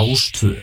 Rástvö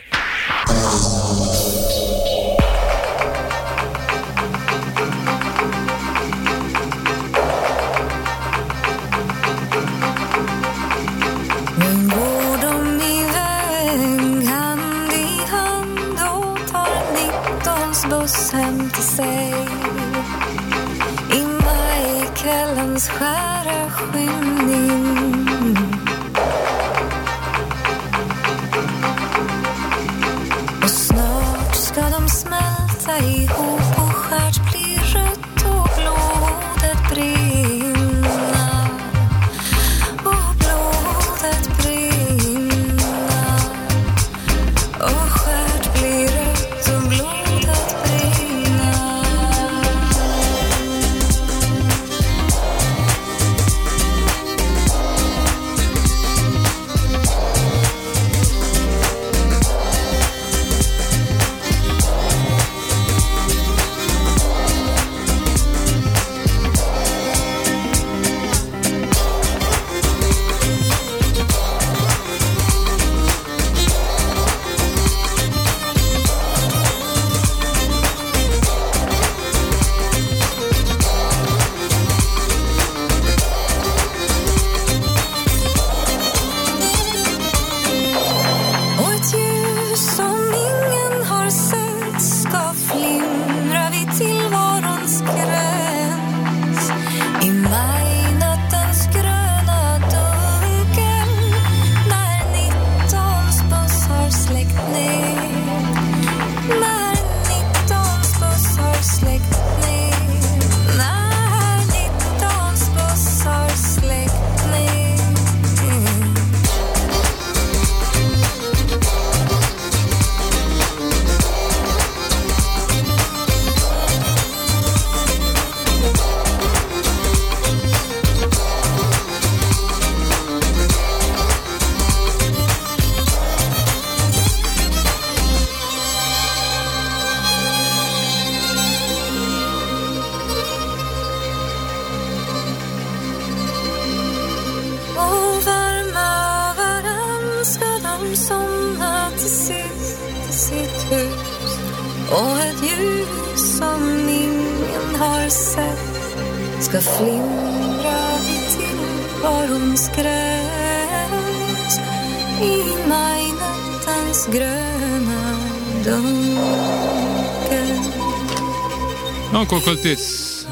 kvöldið,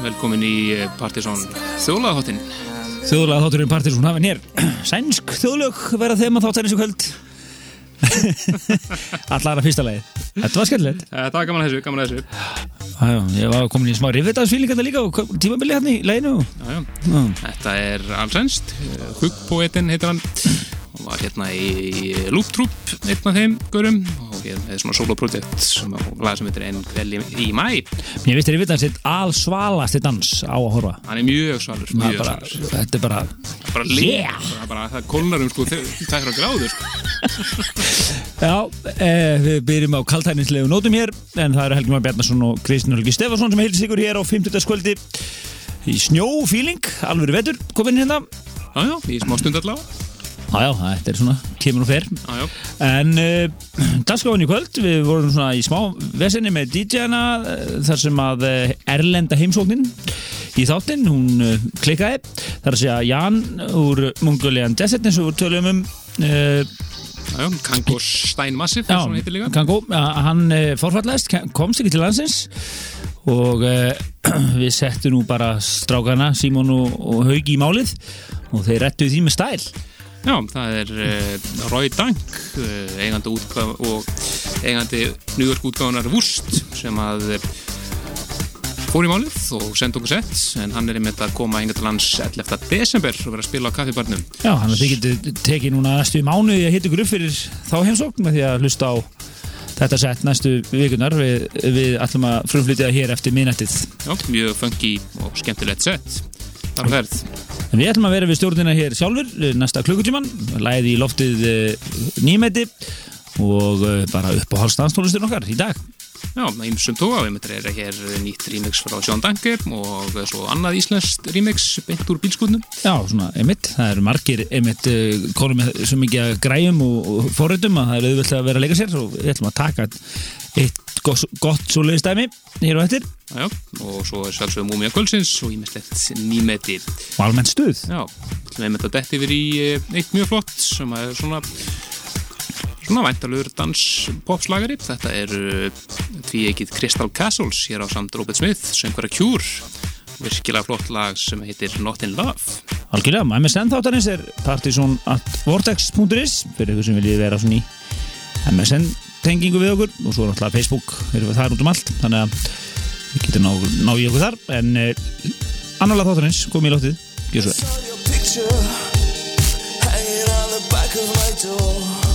velkomin í eh, Partiðsson þjólaðháttin. Þjóðlega þátturinn Partiðsson hafinn hér Sænsk þjóðlög verða þeim að þáttarins í kvöld Allara fyrsta lagi Þetta var skemmtilegt Það var gaman að þessu, gaman að þessu. Já, ég var komin í smá rifvitaðsfíling þetta líka og tímabili hérna í leginu Já, já. Já. Þetta er allsænst, Huggpoetin heitir hann og var hérna í Loop Troop, einn af þeim görum og hérna er svona soloprojekt sem að laga sem heitir Enn kvel í, í mæ. Mér veist rifvitaðan sitt alsvalasti dans á að horfa Hann er mjög svalur, er. Þetta er bara Bara Yeah! það kólnar um sko, það er á gráður sko. Já, eh, við byrjum á kaltænislegu nótum hér en það eru Helgi Már Bjarnason og Kristinn Helgi Stefansson sem heilist ykkur hér á 50. skvöldi í snjófíling, alveg vetur komin hérna Já, já, í smá stund allavega. Já, já, þetta er svona, kemur og fer. Já, já. En uh, dagskráin í kvöld, við vorum svona í smá vesenni með DJ-na uh, þar sem að uh, Erlenda heimsóknin í þáttinn, hún klikkaði. Þar að segja Jan úr Mongolian Desert og við tölum um uh, Já, já, Kango Stein Massive, Já. Kango, hann forfallaðist, komst ekki til landsins. Og við settum nú bara strákana, Símon og, og Haugi í málið. Og þeir rettuð því með stæl Já, það er uh, Roy Dank, uh, eigandi útgáf og eigandi New York útgáfunar Vúst sem að uh, fór í málið og sendi okkur sett en hann er einmitt að koma hinga til lands 11. desember og vera að spila á kaffibarnum Já, hann að þið getur tekið núna næstu í mánuði að hitta ykkur upp fyrir þá heimsókn með því að hlusta á þetta sett næstu vikunar við, við ætlum að frumflytja hér eftir minnættið Já, mjög funky og skemmtilegt sett ferð. En við ætlum að vera við stjórnina hér sjálfur eh, næsta klukkutíman, læði í loftið eh, nýmæti og eh, bara upp á halstanstólustur okkar í dag. Já, ímsum tóa, við myndir er hér nýtt remix frá Sjón Danger og svo annað íslenskt remix beint úr bílskutnum. Já, svona, einmitt, það eru margir einmitt uh, konum með svo mikið að græjum og, forritum að það er auðvitað að vera að leika sér og við ætlum að taka eitt gott, gott svo leiðistæmi hér og eftir. Já, og svo er sjálfsögum Múmia Kvölsins og ímestlegt nýmeti. Og almennt stuð. Já, við að detti yfir í eh, eitt mjög flott sem er svona svona væntalur danspopslagari. Þetta er því ekkit Crystal Castles hér á samt Robert Smith söngvara Cure. Virkilega flott lag sem heitir Not in Love. Algjörlega, MSN þáttarins er partysón at vortex.is fyrir ykkur sem viljið vera svona í MSN tengingu við okkur og svo alltaf Facebook erum við þar út um allt þannig að við getum ná, ná í okkur þar en eh, annarlega þáttarins komið í lóttið, gjör svo Hanging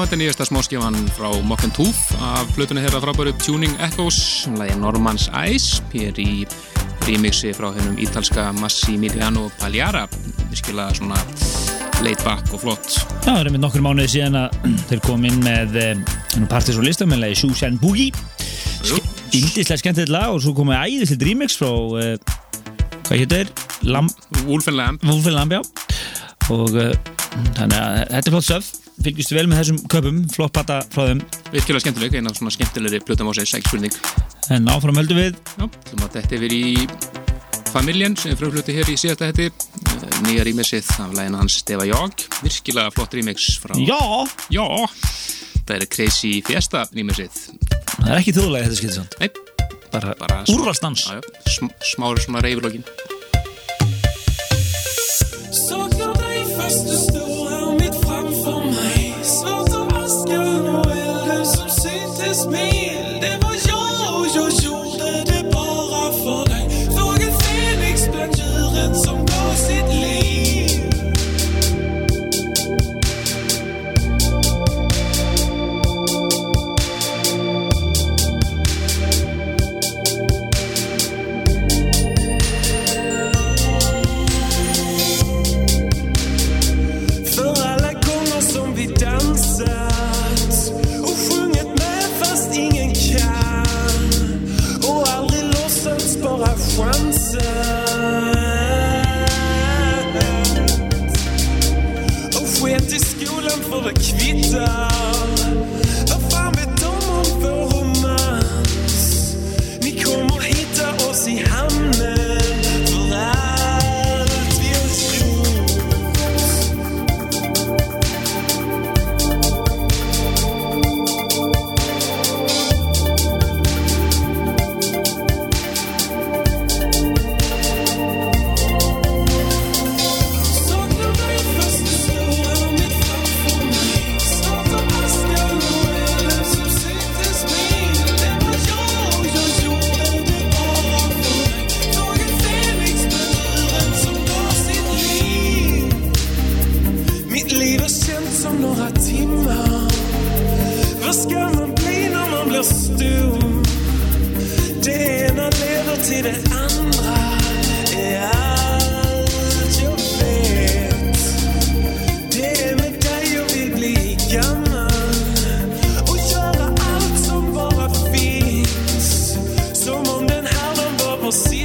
þetta er nýjasta smáskifan frá Mock and Tooth af plötunni þeirra frábæru Tuning Echoes, lagi Normans Ice, hér í remixi frá hennum ítalska Massimiliano Pagliara, virkilega svona laid back og flott. Já, það er með nokkur mánuði síðan að þeir kom inn með um, partys og lista með Shoes and Boogie. Jú, Índislega skemmtilegt lag og svo komið æðislega remix frá uh, hvað hétur? Lam Wolfen Lamb, Wolfen Lambjá og uh, þannig að þetta er flott stöf fylgjustu vel með þessum köpum flott patta frá þeim. Virkilega skemmtileg, eina svona skemmtilegri plötum á sig, ekki spurning. en áfram höldum við. Já, þú maður þetta yfir í Familjen sem frumfluti hér í síðasta hætti, nýja remixið af lægina hans Steva Jog, virkilega flott remix frá... Já, Já, það er Crazy Fiesta remixið. það er ekki þjóðlega þetta skilur samt. Nei, bara, bara já, sm smári svona reyflógin See.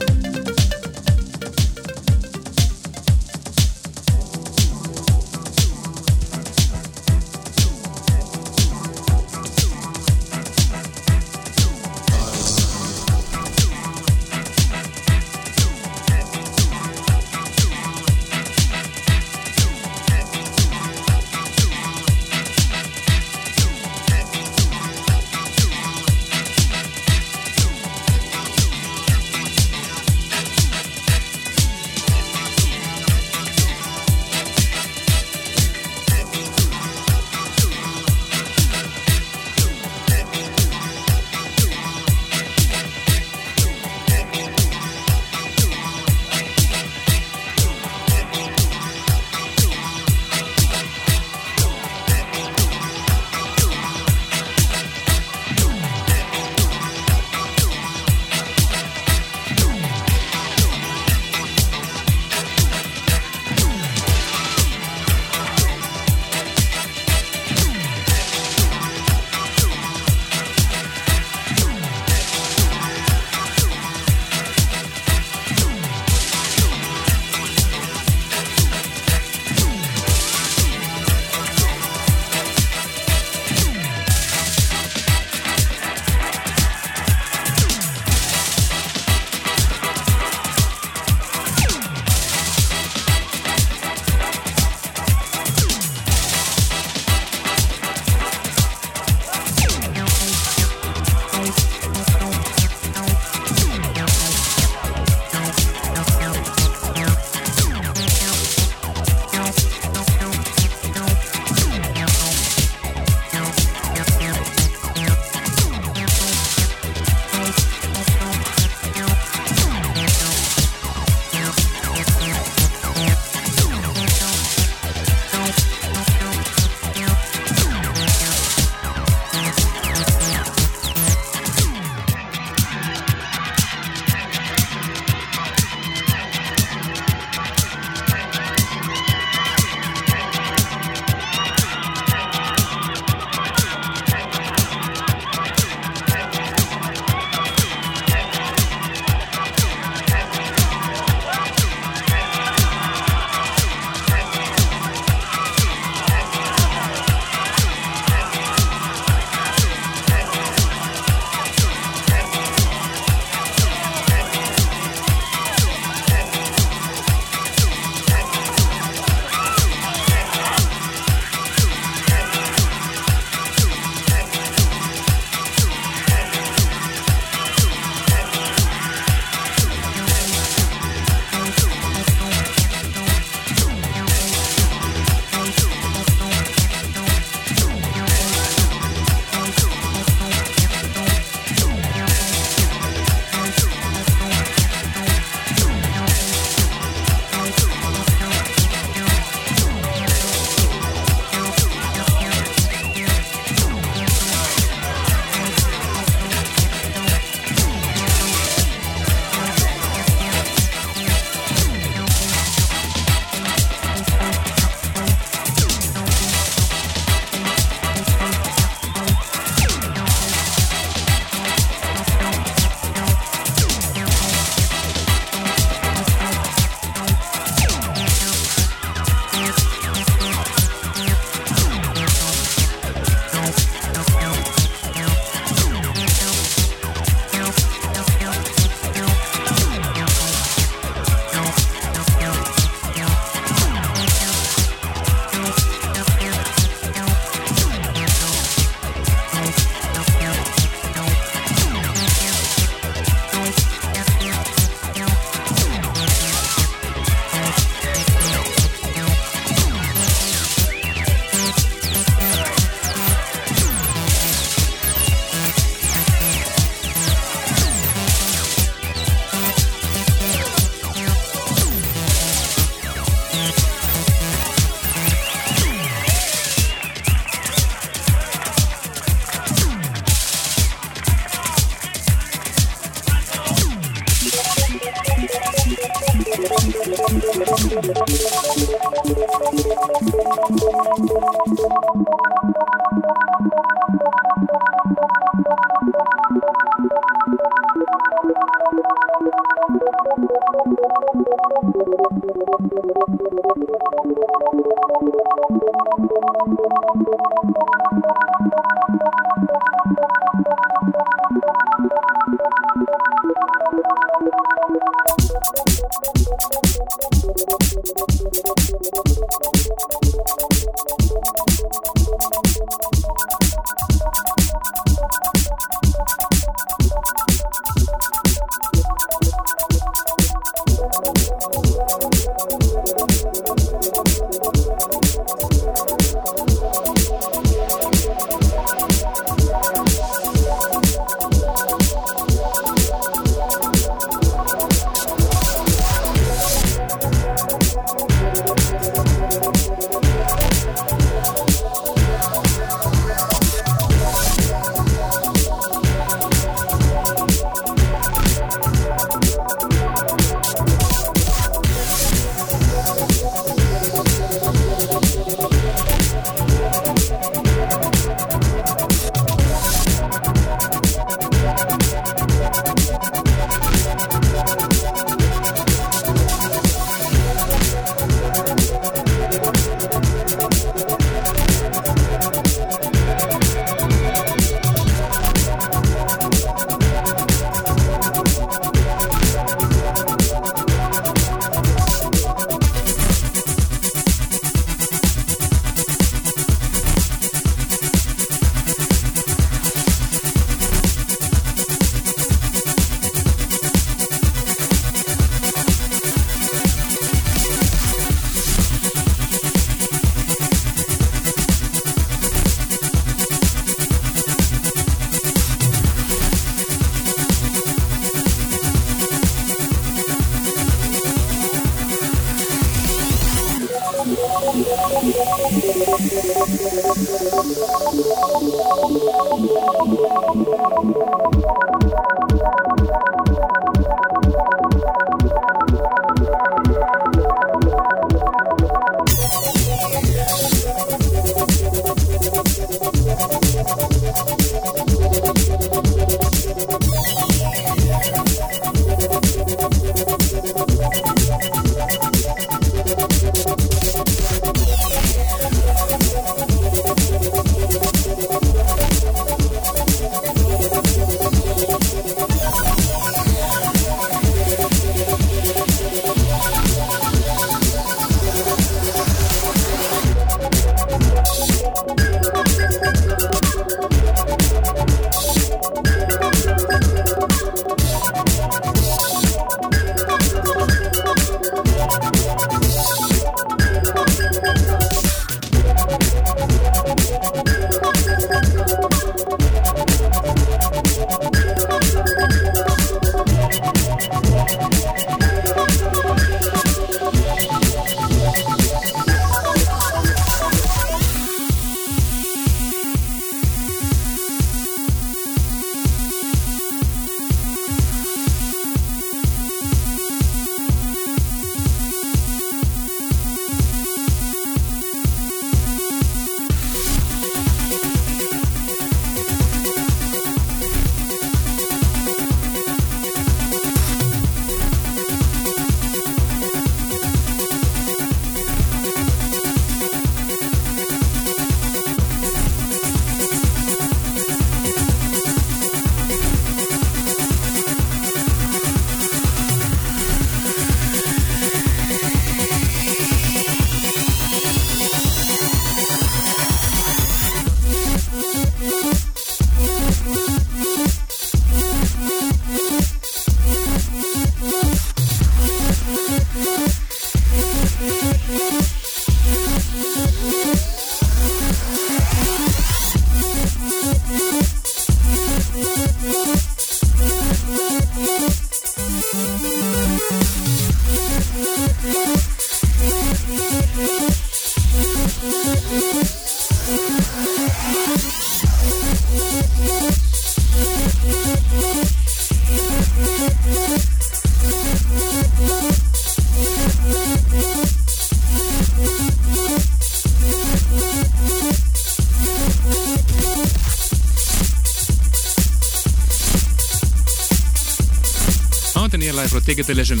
Digitalism,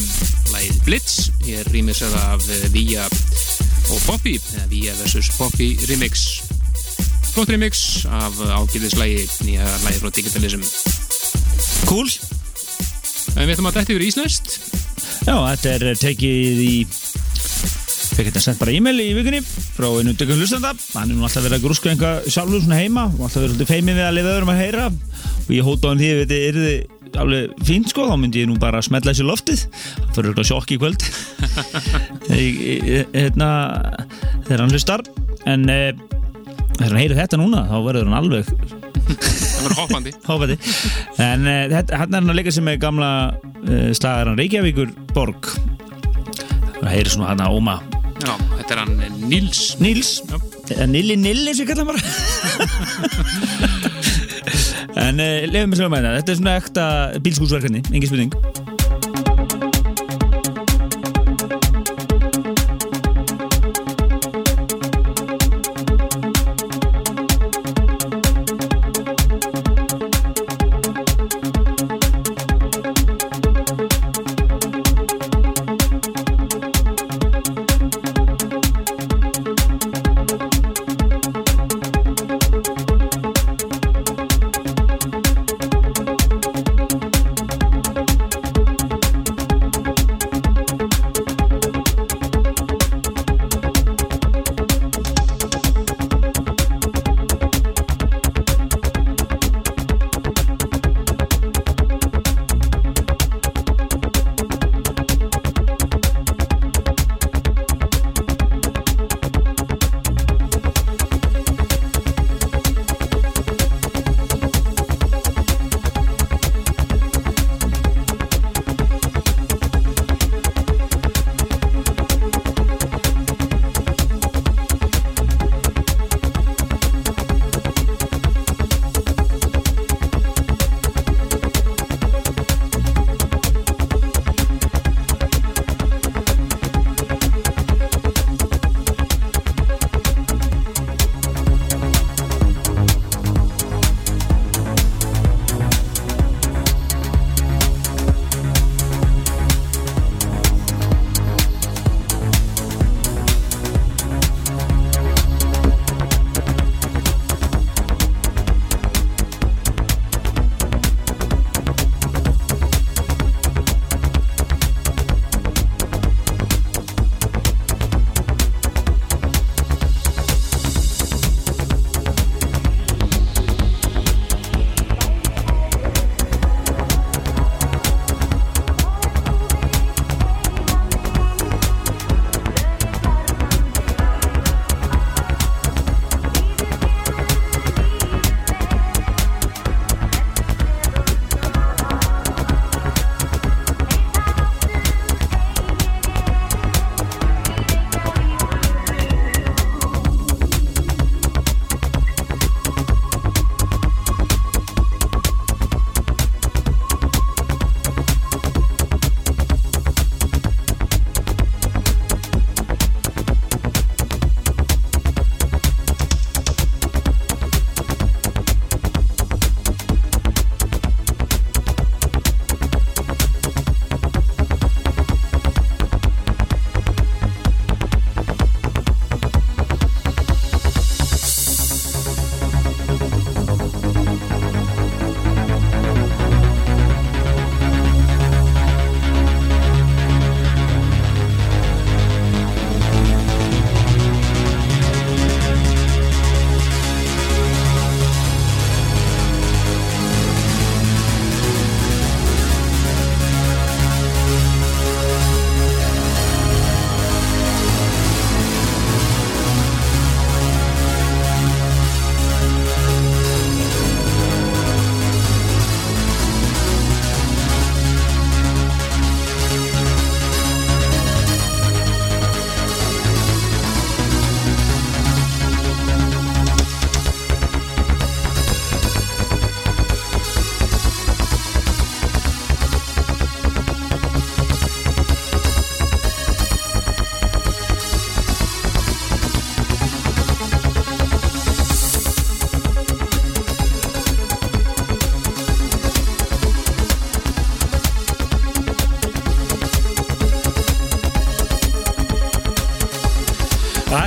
lagið Blitz, ég er rýmisað af eh, Vía og Poppy, eða Vía vs. Poppy remix. Flott remix af ágæðislægi, nýja lagi frá Digitalism. Cool. En við ætlum að dætti yfir íslenskt. Já, þetta er tekið í Fekk þetta sent bara e-mail í vikunni frá einu dökum hlustanda hann er nú alltaf verið að grúska einhvað sjálfur svona heima og alltaf verið svolítið feimið við að lifa öðrum að heyra og ég hóta á hann því að þetta er þið alveg fínt sko, þá myndi ég nú bara smetla þessi loftið. Það fyrir eitthvað sjokk í kvöld. Hérna þegar hann hlustar. En e, þegar hann heyrir þetta núna þá verður hann alveg Það var hoppandi. hófandi en e, þetta, hann er hann að leika sem með gamla e, slagaran Reykjavíkur borg það heyrir svona hann að óma. Já, þetta er hann eh, Já. eða Nilli Nilli sem ég kalla hann bara en uh, lefum við sljóma þetta. Þetta er svona ekta bílskúsverkefni engin spurning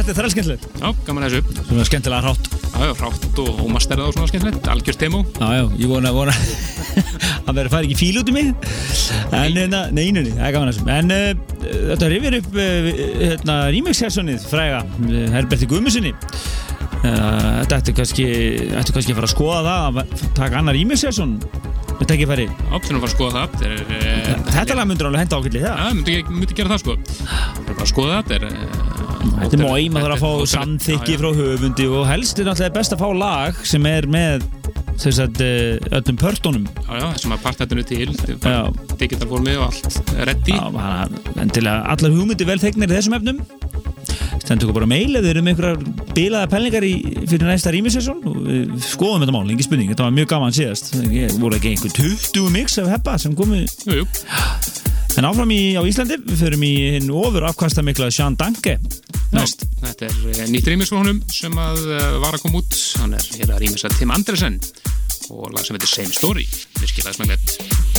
þetta er þrælskendilegt Já, gaman að þessu. Svona skemmtilega hrátt. Já, já, frátt og ómasterða og svona skemmtilegt. Algjörst demo. Já, já, ég vona, vona. Að vera að fara ekki fíl út í mig. En, hérna, nei, nei, nei, það er gaman að þessum En uh, þetta rifir upp uh, hérna, remix-sessonið fræga uh, Herberti Guðmusinni uh, Þetta ætti kannski ætti kannski að fara að skoða það að taka annar remix-sesson Þetta ekki færi Já, þurfum að fara að skoða það. Þetta er, eh, Þetta lag myndur alveg henda ákveldið það. Já, myndi gera það sko. Það er bara að skoða það. Þetta er, eh, Þetta er mói, maður þarf að fá samþykki frá höfundi og helst er náttúrulega best að fá lag sem er með þess að uh, öllum pörtunum. Já, já, þessum að partættinu til þetta bara Digital formi og allt ready. Já, bara, endilega allar hugmyndi vel þegnir í þessum efnum. Stendur okkur bara mail ef þið eru með einhverjar bilaða pælningar í, fyrir næsta rýmisessón og við skoðum þetta mál, engi spurning. Þetta var mjög gaman síðast. Ég- voru ekki einhver 20 mix af heppa sem komu Jú, jú, en áfram í, á Íslandi, við förum í hinn ofur afkasta mikla Sean Danke næst, Þetta er eh, nýtt rýmis frá honum sem að eh, var að koma út. Hann er hér að rýmisa Tim Andersen og lag sem heitir Same Story. Virkilega smæglegt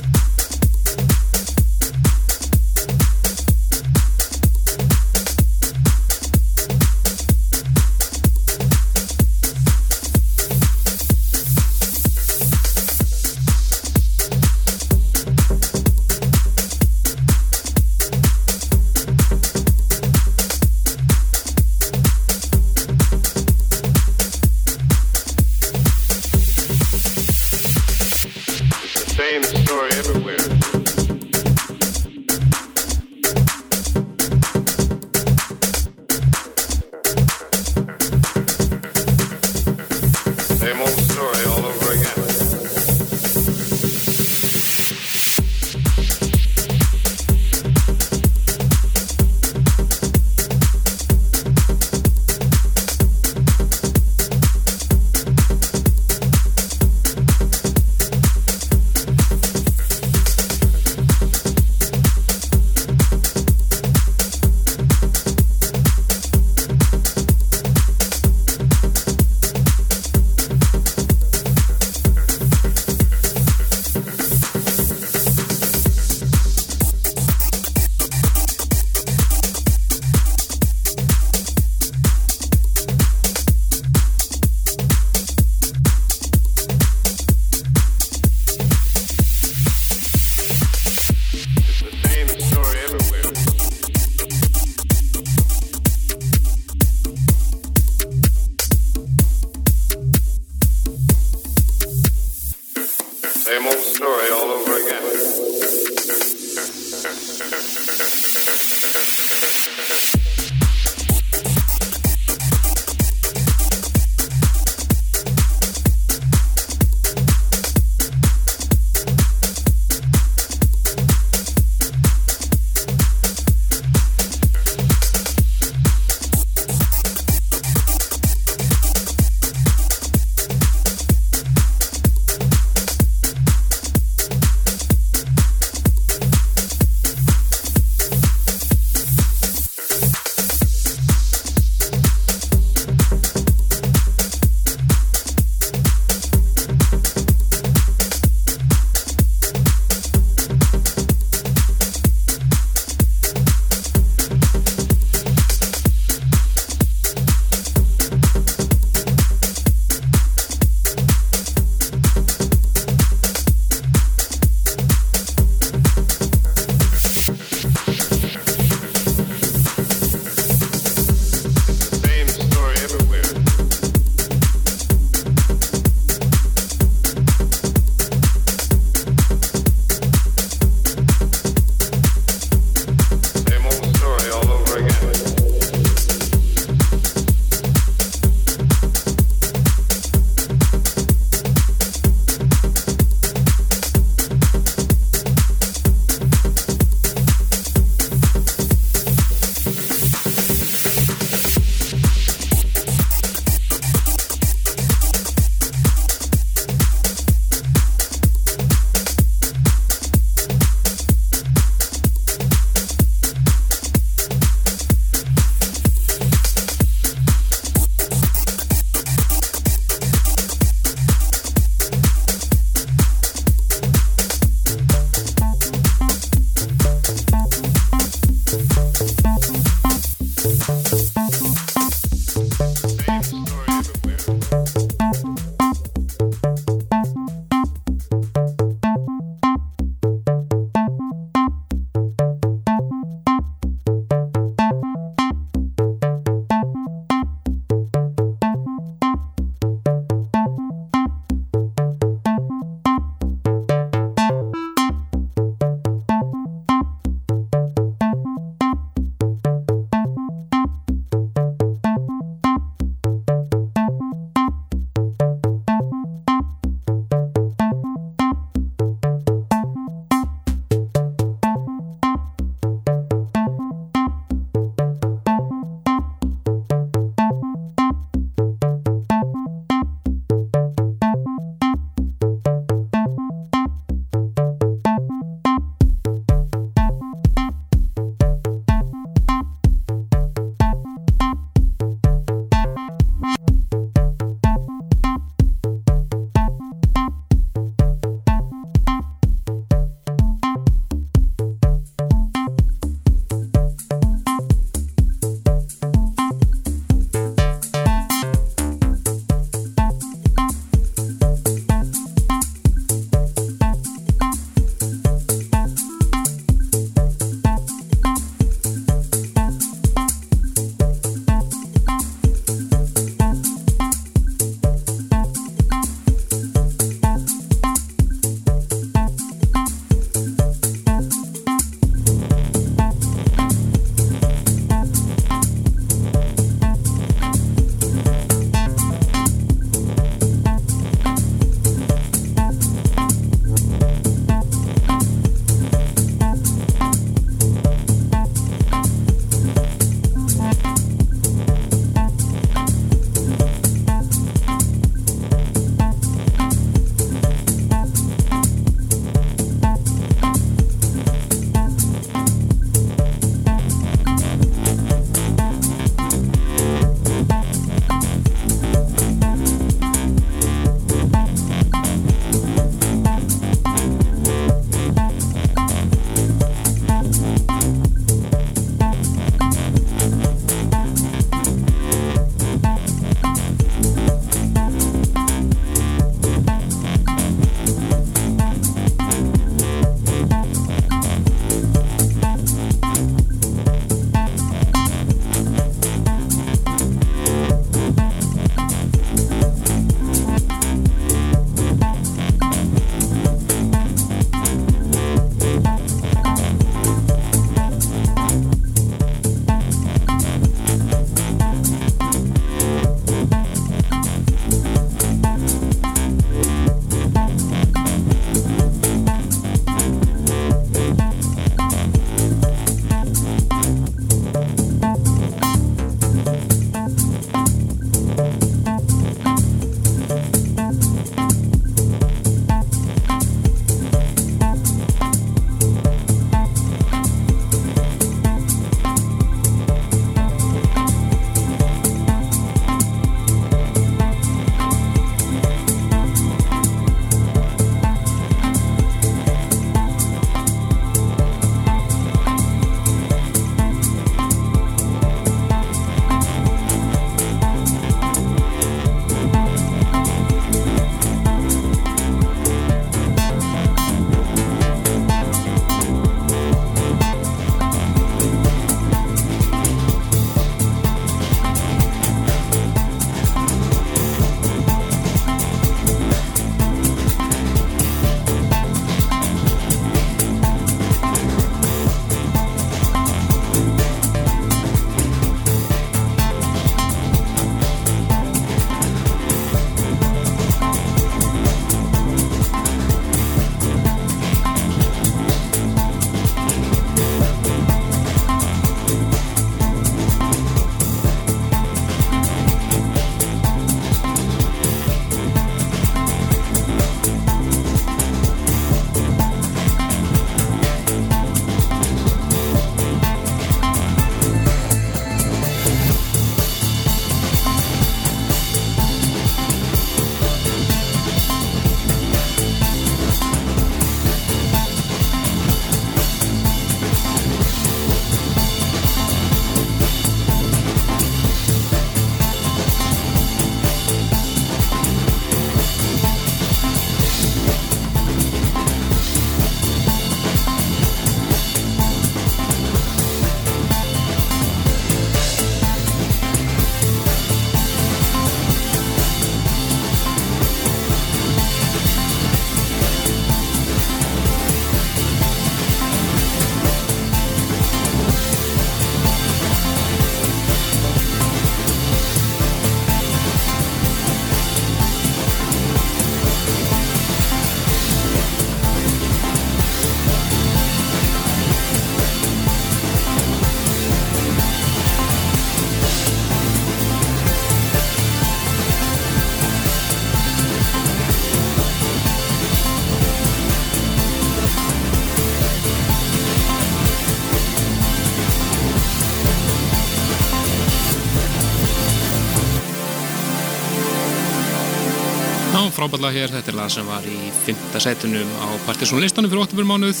frábæðlega hér, þetta er lag sem var í 5. sætunum á Partiðsson listanum fyrir 8. mánuð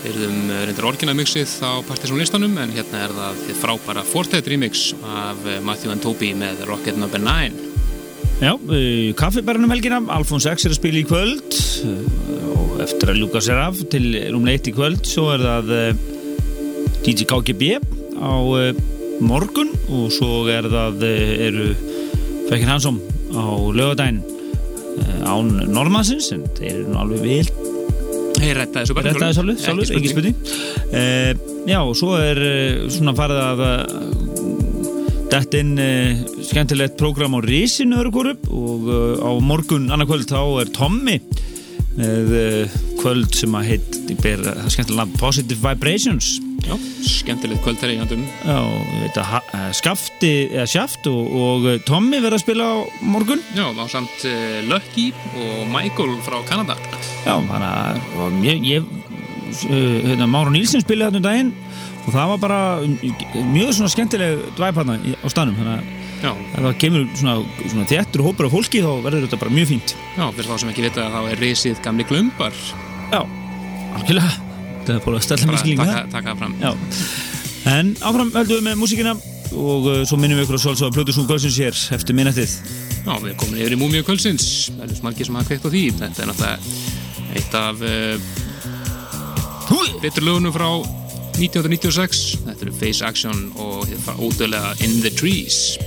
Við erum uh, reyndar orginal mixið á Partiðsson listanum en hérna er það frábæra Fortet remix af uh, Matthew and Toby með Rocket No. 9 Já, kaffibærunum helgina Alfons X er að spila í kvöld uh, og eftir að ljúka sér af til rúmlega eitt í kvöld svo er það DJ KGB á morgun og svo er það eru Fekkin Hansson á lögadaginn án Normansins en þeir eru nú alveg vel. Hei, rætta þessu bara er svolítið, svolítið, ekki spurning. uh, Já, og svo er uh, svona farið að uh, dett inn uh, skemmtilegt prógram á Rísinu örugurup og uh, á morgun annarkvöld þá er Tommy með kvöld sem að heit það skemmtilega nafn Positive Vibrations Já, skemmtilegt kvöld þegar eigandum uh, Skafti eða Sjaft og, og uh, Tommy verða að spila á morgun. Já, þá samt uh, Lucky og Michael frá Kanada. Já, þannig að ég, ég uh, hérna, Máru Nílsson spilaði þarna um daginn og það var bara mjög svona skemmtileg dvæparna á stanum þannig að Já, ef það kemur svona, svona þéttur hópur af fólki þá verður þetta bara mjög fínt. Já, fyrir þá sem ekki vita þá er risið gamli glumbar Já, algjörlega þetta er bara að stella miskilík taka, taka það fram. Já, en áfram höldum við með músíkina og uh, svo minnum við ykkur að svolsóða Plötusnúk Gölsins hér eftir minnettið Já, við komin yfir í Múmiu kvöldsins. Það eru margir sem hafa kveikt á því. Þetta er náttúrulega eitt af uh, betur lögunum frá 1996 Þetta eru Face Action og er ódöðlega In the Trees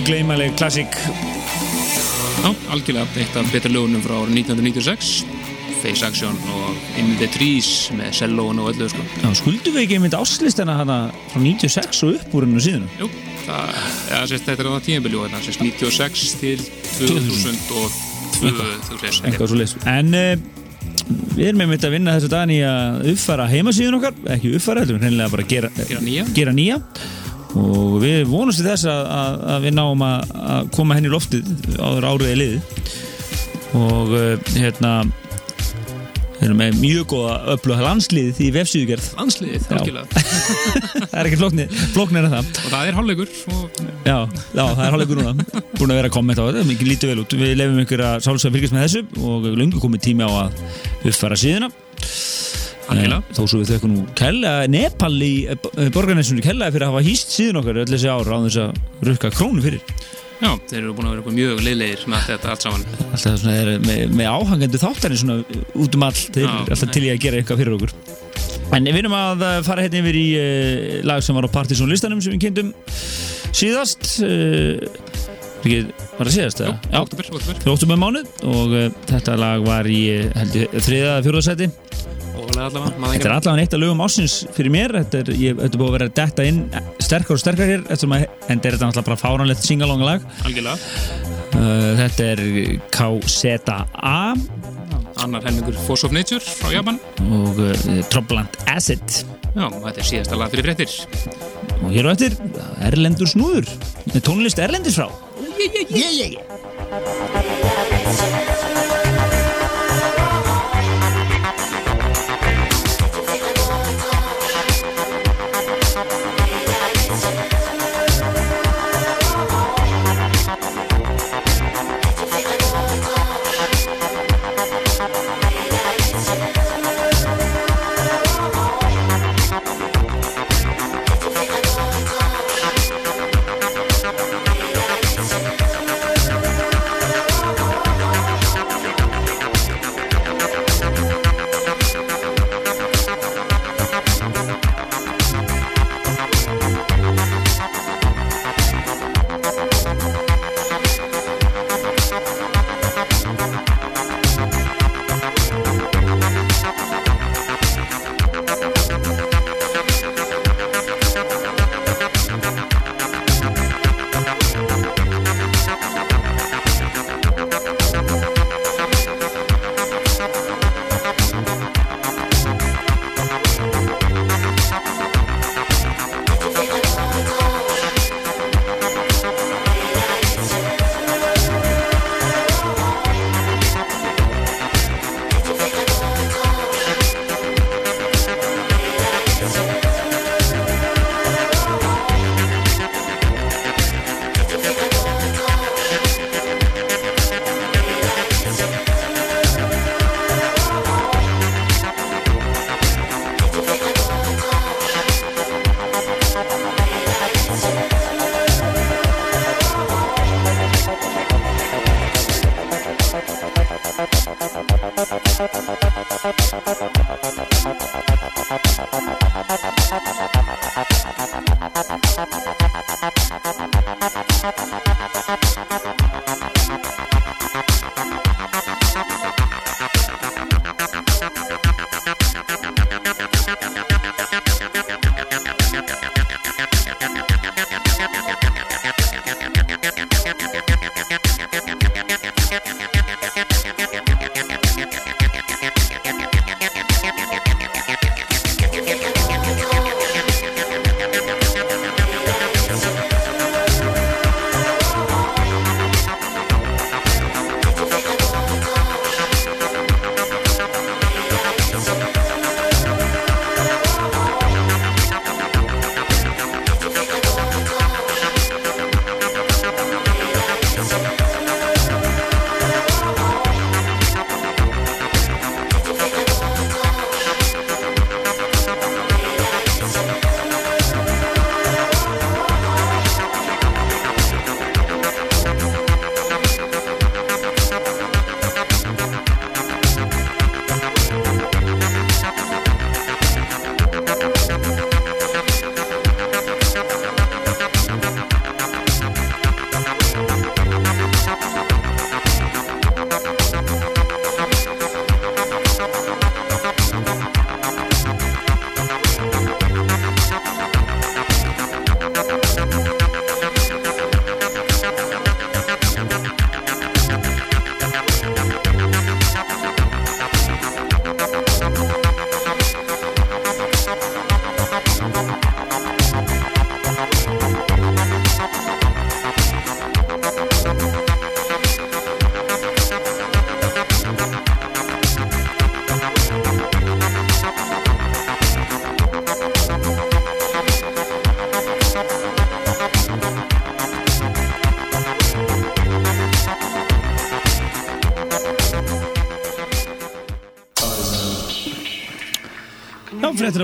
ógleymaleg klassík. Já, algjörlega eitt af betra lögunum frá árið 1996 Face Action og In the Trees með sellóun og öllu sko. Já, skuldum við ekki einmitt áslistana hana frá 96 og upp úr hennu síðan Jú, það, ja, sérst, þetta er á það tíðanbili og þetta sérst 96 til 2002 þú veist, eitthvað svo leys En uh, við erum einmitt að vinna þessu daginn í að uppfæra heimasíðun okkar. Ekki uppfæra, heldur við hreinlega bara að gera, Gera nýja. gera nýja og við vonumst til þess að, að, að við náum að, að koma henni í loftið áður áriðið liði og uh, hérna við erum með mjög góða öfluga landsliðið í vefsíðugerð. Landsliðið, Já. algjörlega. Það er ekki flóknir, flóknir en það. Og það er hálfleikur og Já, já, það er hálfleikur núna. Búin að vera að kommenta á þetta, mikið lítið vel út. Við lefum ykkur að sálsögða fylgjast með þessu og við löngu komið tími á að uppfæra síðuna Eh, þó svo við þaukum nú kella Nepal í borgarnessunni kellaði fyrir að hafa hýst síðan okkar öll þessi ár á þess að rukka krónu fyrir. Já, þeir eru búin að vera eitthvað mjög leiðlegir með þetta allt saman. Alltaf svona er með, með áhangendu þáttarinn svona út um all þeir eru alltaf nei. til í að gera eitthvað fyrir okkur. En við erum að eh, fara hérna yfir í uh, lag sem var á Partizón listanum sem við kynntum síðast uh, var það síðast? Jú, oktober, oktober mánuð og uh, þetta lag var í þriða eða maður Þetta er allavega eitt af lögum ásins fyrir mér. Þetta er, ég, þetta er búið að vera að detta inn sterkar og sterkar hér að, en þetta er náttúrulega bara fáránlegt singalong lag. Algjörlega. Uh, Þetta er KZA Annar helmingur Force of Nature frá Japan. Og uh, Troublant Acid. Já, þetta er síðasta lag fyrir fréttir. Og hér á eftir Erlendur Snúður tónlist Erlendis frá. Já, fréttir að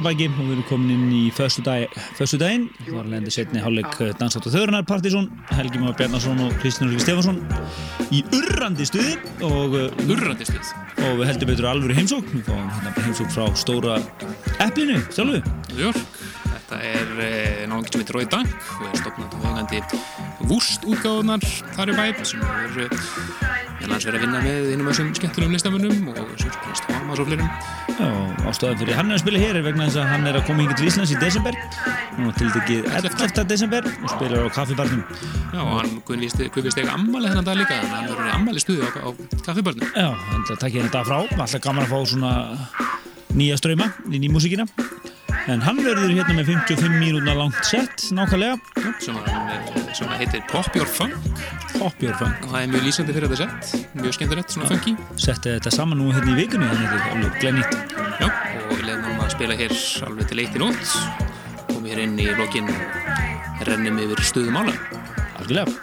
bæki og við erum komin inn í föstu, dag, daginn Það var lendi setni hálfleik Dansát og Þörunar Partísson Helgi Már Bjarnason og Kristján Ulrik Stefansson í urrandi stuði og, uh, Urrandi stuð. og við heldum betur alvöru heimsókn. Við fáum hérna bara heimsókn frá stóra eplinu, sjálfu. Þetta er eh, náðan sem heitir Rói Dank og er stopnað og vegandi vúst útgáðunar þar í bæp sem er eh, meðal hans verið að vinna með af þessum skemmtunum listamönnum og Sörkvist Thomas og fleirum. Já, ástæðan fyrir hann er að spila hér vegna þess að hann er að koma hingið til Íslands í desember Nú til tekið 11. desember og spilar á kaffibarnum Já, og hann guðvist eiga ammali þennan dag líka, hann verður ammali stuði á, á kaffibarnum. Já, þannig að takk hérna þetta frá alltaf gaman að fá svona nýja ströyma í músíkina en hann verður hérna með 55 mínúna langt sett nákvæmlega sem, sem heitir Pop Your Funk Pop Your Funk og það er mjög lýsandi fyrir þetta sett, mjög skemmtilegt, svona funky. setti þetta saman nú hérna í vikunni þannig að þetta er alveg glennýtt spila hér alveg til eitt í nótt, komum hér inn í lokin rennum yfir stuðum ála. algjörlega,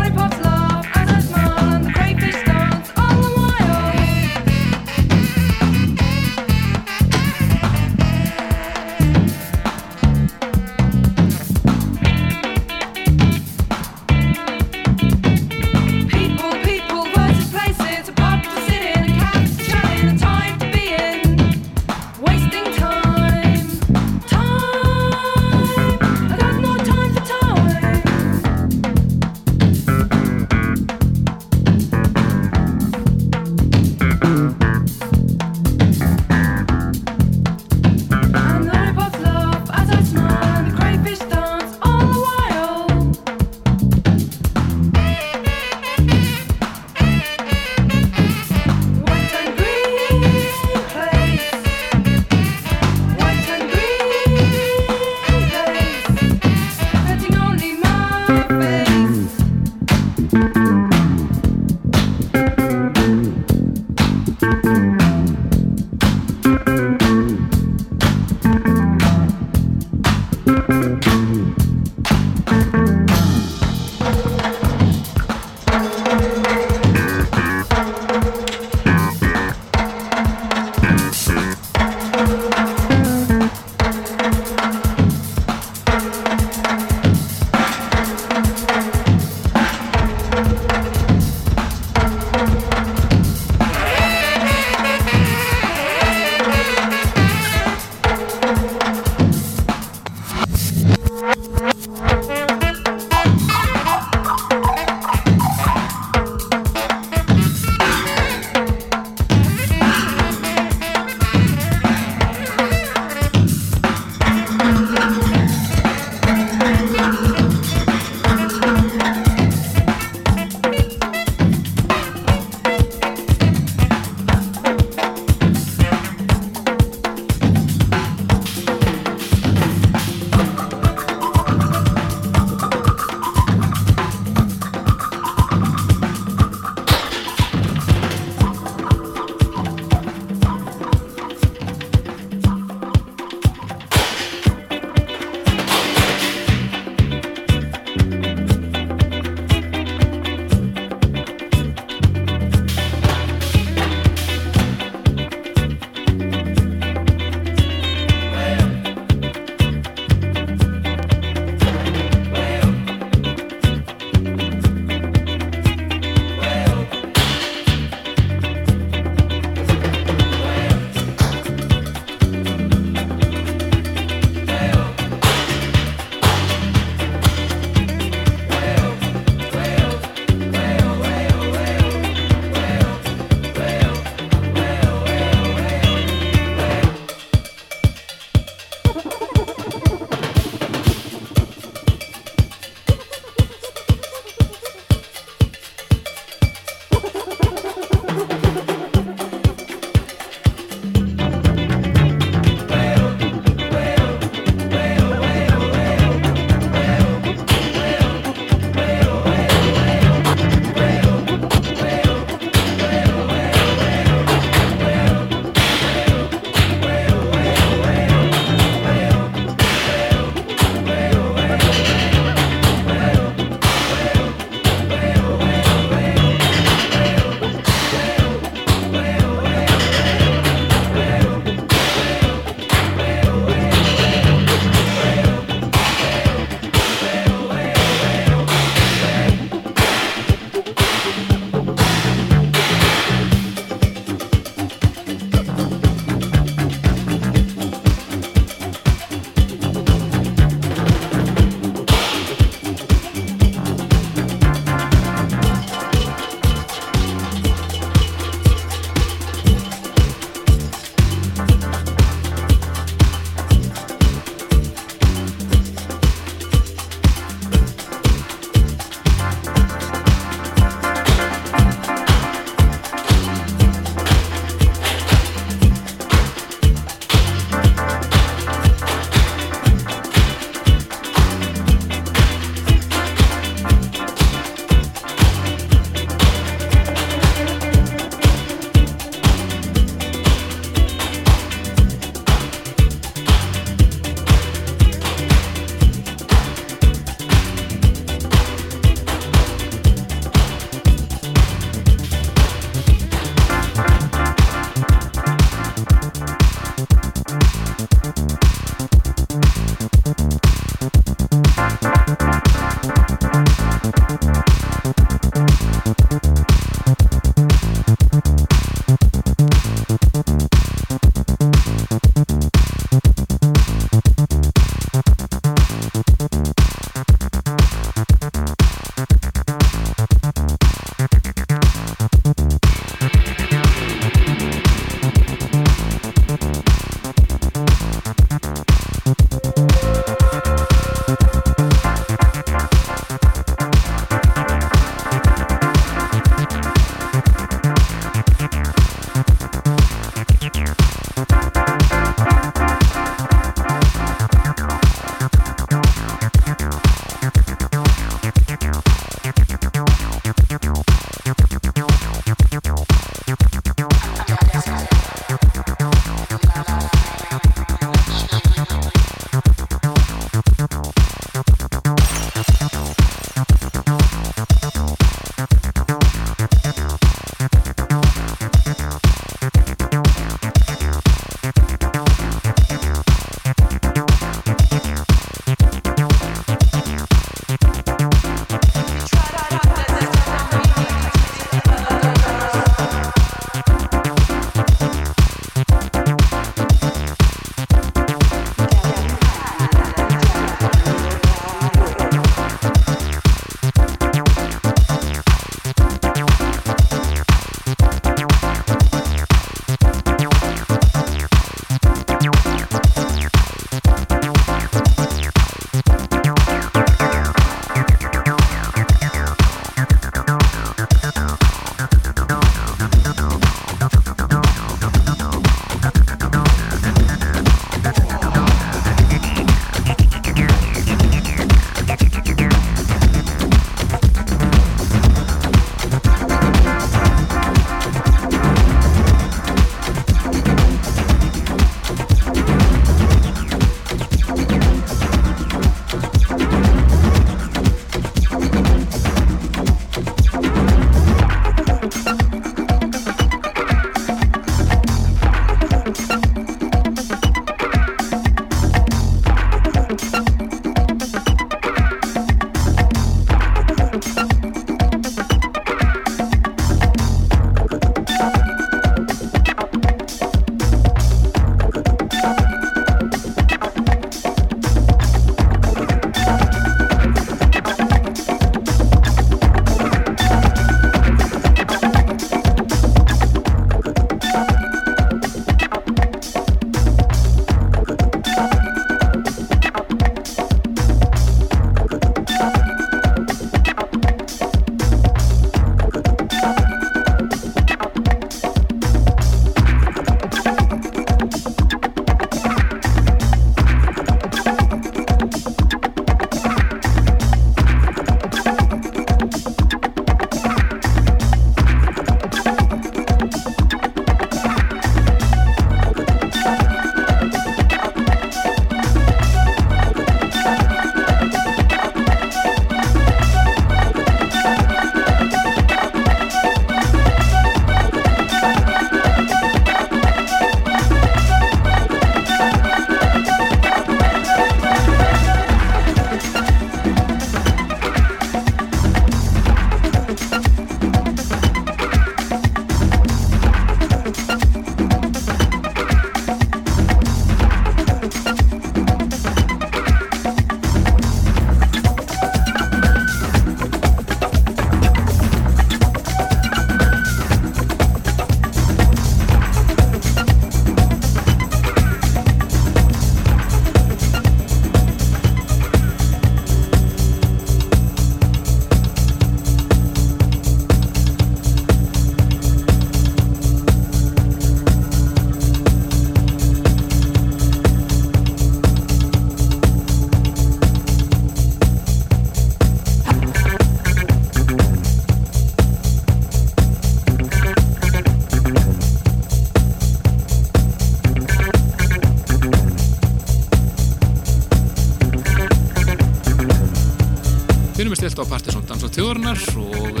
Stilt á Partiðsson Dansa þjóðurnar og uh,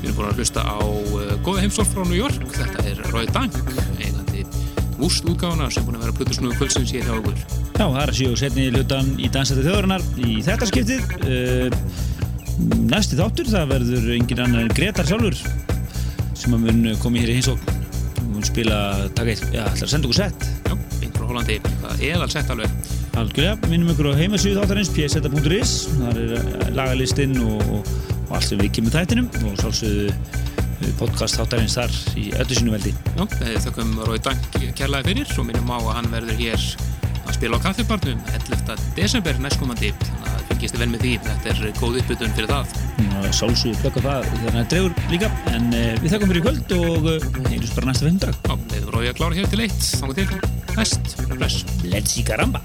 við erum búin að hlusta á uh, góða heimsólf frá New York. Þetta er Roy Dank, eigandi útgáfuna sem búin að vera plötusnúðu kvöldsins hér hjá okkur. Já, það er að séu setni hlutan í Dansætti þjóðurinnar í þetta skiptið. Uh, næsti þáttur, það verður engin annar en Gretar sjálfur sem að mun koma hér í hinsókn. Mun spila, taka eitt, já, ætlar að senda okkur sett. Já, beint frá Hollandi, það er eðal sett alveg. Algjörlega, minnum ykkur á heimasíðu þáttarins pseta.is, þar er eh, lagalistinn og, og, og allt sem við kemur þættinum og sálsögðu eh, podcast þáttarins þar í öllu sínu veldi. Já, við þökkum Rói Dank kærlega fyrir og minnum á að hann verður hér að spila á kaffibarnum 11. desember næstkomandi. Þannig að fylgist þið vel með því. Þetta er góð uppbytun fyrir það. Sálsögðu plöka það þannig að dregur líka, en uh, við þakkum fyrir kvöld og heyrjus bara næsta fimmdag. Já, við Rói að klára hér til eitt. Þannig til. Næst, bless. Let's see caramba!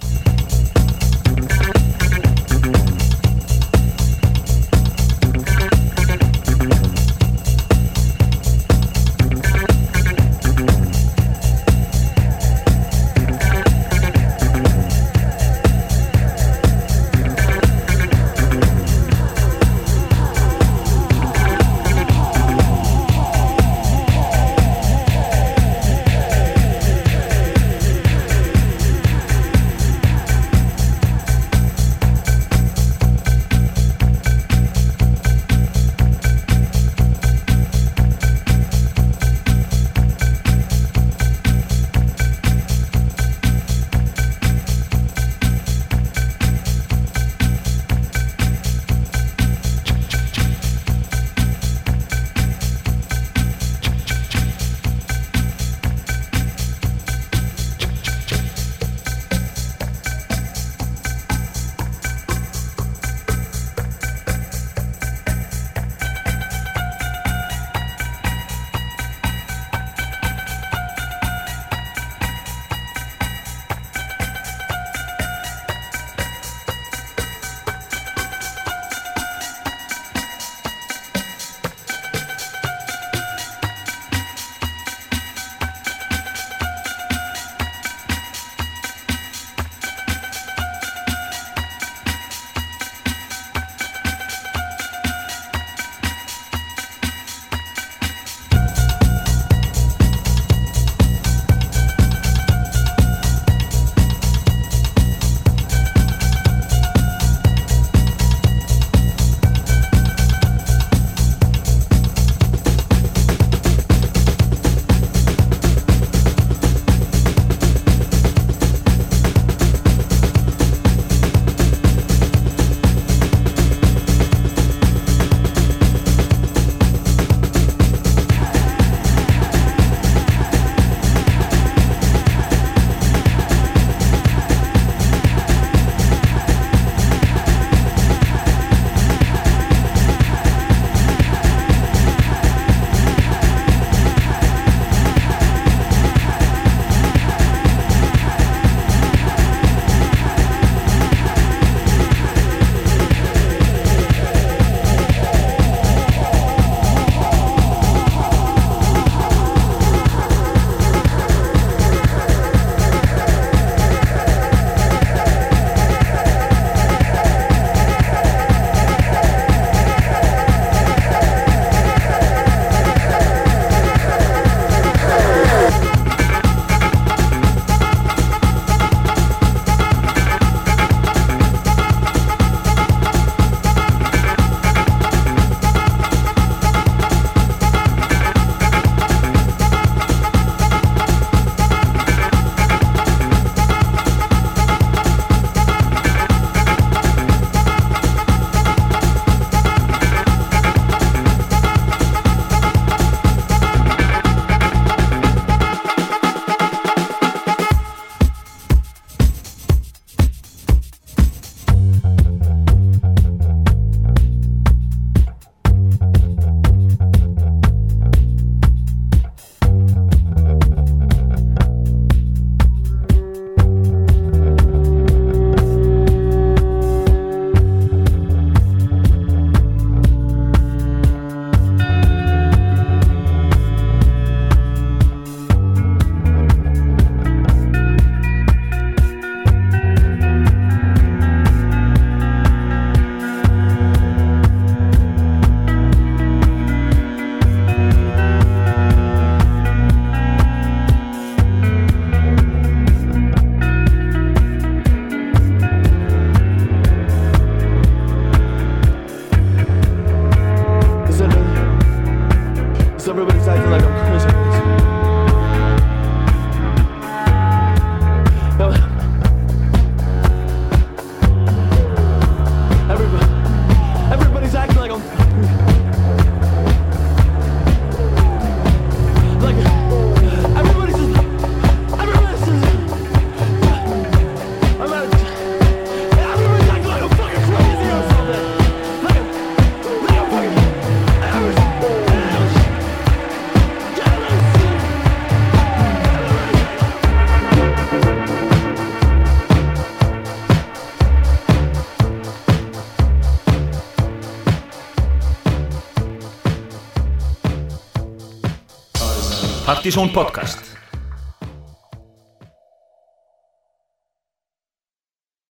Partizón podcast